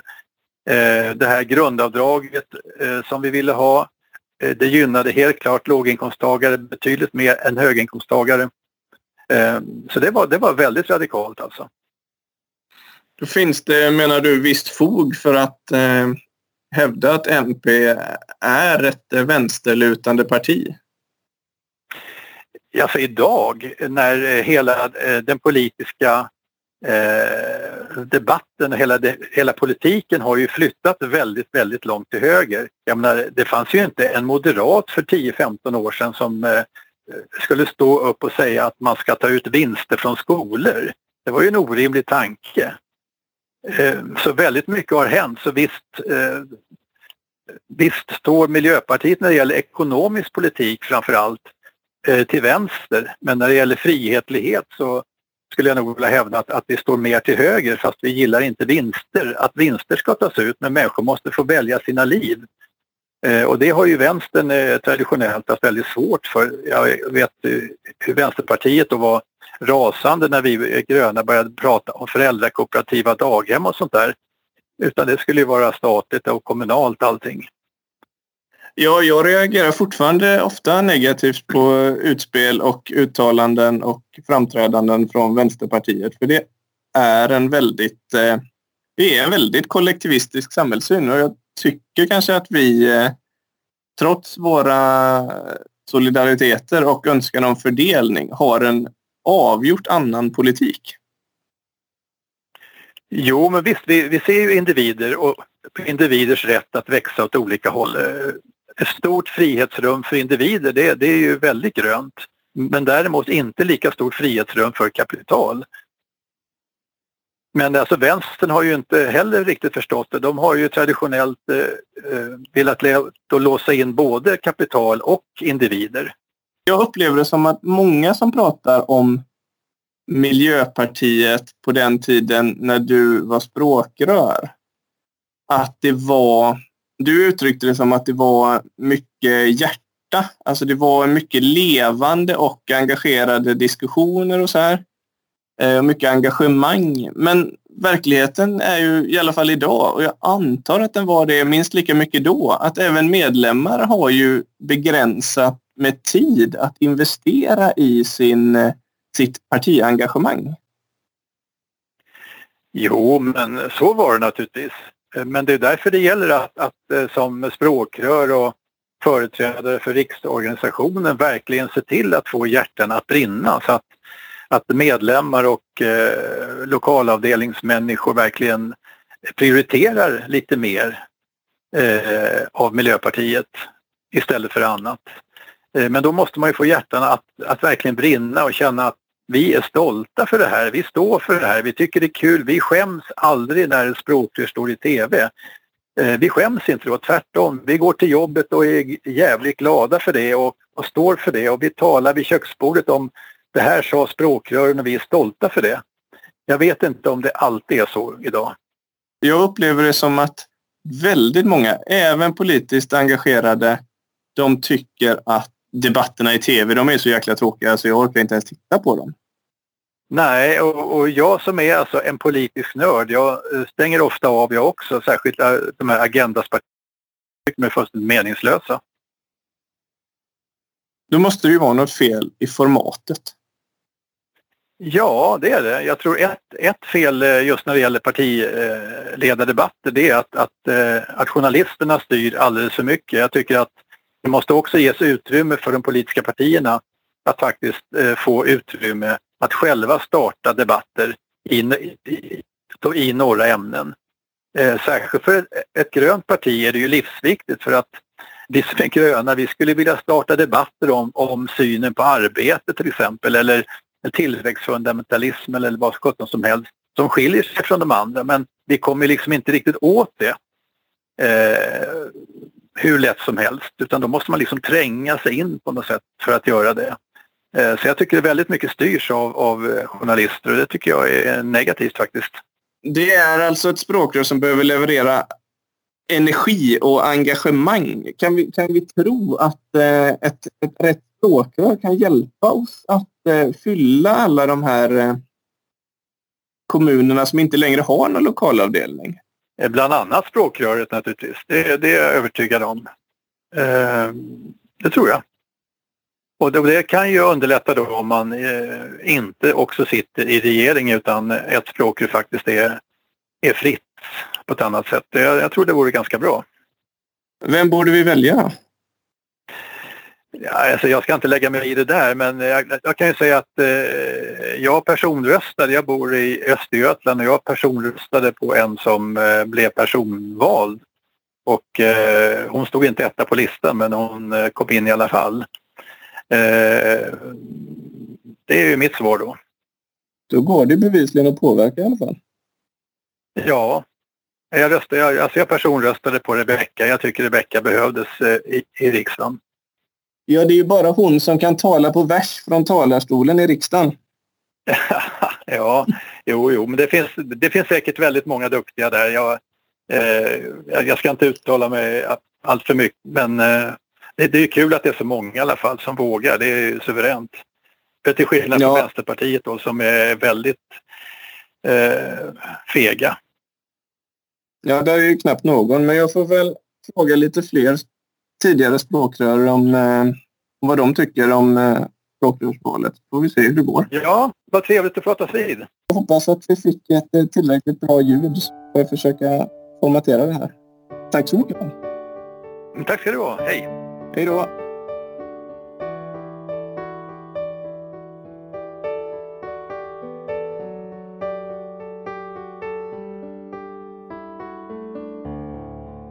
Eh, det här grundavdraget eh, som vi ville ha det gynnade helt klart låginkomsttagare betydligt mer än höginkomsttagare. Eh, så det var, det var väldigt radikalt alltså. Då finns det, menar du, visst fog för att eh, hävda att MP är ett vänsterlutande parti? Alltså idag när hela den politiska eh, debatten och hela, hela politiken har ju flyttat väldigt, väldigt långt till höger. Jag menar, det fanns ju inte en moderat för 10-15 år sedan som eh, skulle stå upp och säga att man ska ta ut vinster från skolor. Det var ju en orimlig tanke. Eh, så väldigt mycket har hänt. Så visst, eh, visst står Miljöpartiet när det gäller ekonomisk politik framför allt eh, till vänster. Men när det gäller frihetlighet så skulle jag nog vilja hävda att, att vi står mer till höger fast vi gillar inte vinster. Att vinster ska tas ut men människor måste få välja sina liv. Eh, och det har ju vänstern eh, traditionellt haft väldigt svårt för. Jag vet eh, hur Vänsterpartiet då var rasande när vi eh, gröna började prata om föräldrakooperativa daghem och sånt där. Utan det skulle ju vara statligt och kommunalt allting. Ja, jag reagerar fortfarande ofta negativt på utspel och uttalanden och framträdanden från Vänsterpartiet. För det är en väldigt, eh, det är en väldigt kollektivistisk samhällssyn och jag tycker kanske att vi eh, trots våra solidariteter och önskan om fördelning har en avgjort annan politik. Jo, men visst, vi, vi ser ju individer och individers rätt att växa åt olika håll. Ett stort frihetsrum för individer, det, det är ju väldigt grönt. Men däremot inte lika stort frihetsrum för kapital. Men alltså vänstern har ju inte heller riktigt förstått det. De har ju traditionellt eh, eh velat låsa in både kapital och individer. Jag upplever det som att många som pratar om Miljöpartiet på den tiden när du var språkrör. Att det var, du uttryckte det som att det var mycket hjärta. Alltså det var mycket levande och engagerade diskussioner och så här. Eh, mycket engagemang. Men verkligheten är ju i alla fall idag och jag antar att den var det minst lika mycket då. Att även medlemmar har ju begränsat med tid att investera i sin sitt partiengagemang. Jo, men så var det naturligtvis. Eh, men det är därför det gäller att, att eh, som språkrör och företrädare för riksorganisationen verkligen se till att få hjärtan att brinna så att, att medlemmar och eh, lokalavdelningsmänniskor verkligen prioriterar lite mer eh, av Miljöpartiet istället för annat. Eh, men då måste man ju få hjärtan att, att verkligen brinna och känna att vi är stolta för det här, vi står för det här, vi tycker det är kul, vi skäms aldrig när språkrör står i TV. Eh, vi skäms inte då, tvärtom. Vi går till jobbet och är jävligt glada för det och, och står för det och vi talar vid köksbordet om det här sa språkrören och vi är stolta för det. Jag vet inte om det alltid är så idag. Jag upplever det som att väldigt många, även politiskt engagerade, de tycker att debatterna i tv, de är så jäkla tråkiga så jag orkar inte ens titta på dem. Nej, och, och, jag som är alltså en politisk nörd, jag eh, stänger ofta av jag också, särskilt eh, de här agendaspartierna de är fullständigt meningslösa. Då måste det ju vara något fel i formatet. Ja, det är det. Jag tror ett, ett fel eh, just när det gäller partiledardebatter det är att, att, att journalisterna styr alldeles för mycket. Jag tycker att det måste också ges utrymme för de politiska partierna att faktiskt få utrymme att själva starta debatter i, i, i några ämnen. Eh, särskilt för ett grönt parti är det ju livsviktigt för att vi som är gröna, vi skulle vilja starta debatter om, om synen på arbete till exempel eller tillväxtfundamentalism eller vad sjutton som helst som skiljer sig från de andra men vi kommer liksom inte riktigt åt det eh, hur lätt som helst utan då måste man liksom tränga sig in på något sätt för att göra det. Eh, så jag tycker det väldigt mycket styrs av, av eh, journalister och det tycker jag är negativt faktiskt. Det är alltså ett språkrör som behöver leverera energi och engagemang. Kan vi, kan vi tro att eh, ett, ett rätt språkrör kan hjälpa oss att fylla alla de här kommunerna som inte längre har någon lokalavdelning? Bland annat språkröret naturligtvis. Det, det är jag övertygad om. det tror jag. Och det kan ju underlätta då om man eh, inte också sitter i regering utan ett språk faktiskt är, är fritt på ett annat sätt. Jag, jag tror det vore ganska bra. Vem borde vi välja? Ja, alltså jag ska inte lägga mig i det där men jag, jag kan ju säga att eh, jag personröstade, jag bor i Östergötland och jag personröstade på en som eh, blev personvald. Och eh, hon stod inte etta på listan men hon eh, kom in i alla fall. Eh, det är ju mitt svar då. Då går det bevisligen att påverka i alla fall. Ja, jag, röstade, jag, alltså jag personröstade på Rebecka. Jag tycker Rebecka behövdes eh, i, i riksdagen. Ja, det är ju bara hon som kan tala på vers från talarstolen i riksdagen. ja, jo, jo, men det finns, det finns säkert väldigt många duktiga där. Jag, eh, jag ska inte uttala mig allt för mycket, men eh, det, det är kul att det är så många i alla fall som vågar. Det är suveränt. För till skillnad från ja. Vänsterpartiet då, som är väldigt eh, fega. Ja, det är ju knappt någon, men jag får väl fråga lite fler tidigare språkrör om eh, vad de tycker om eh, språkrörsvalet. Får vi se hur det går. Ja, vad trevligt att pratas vid. Jag hoppas att vi fick ett eh, tillräckligt bra ljud för att försöka formatera det här. Tack så mycket. Tack ska du ha. Hej. Hej då.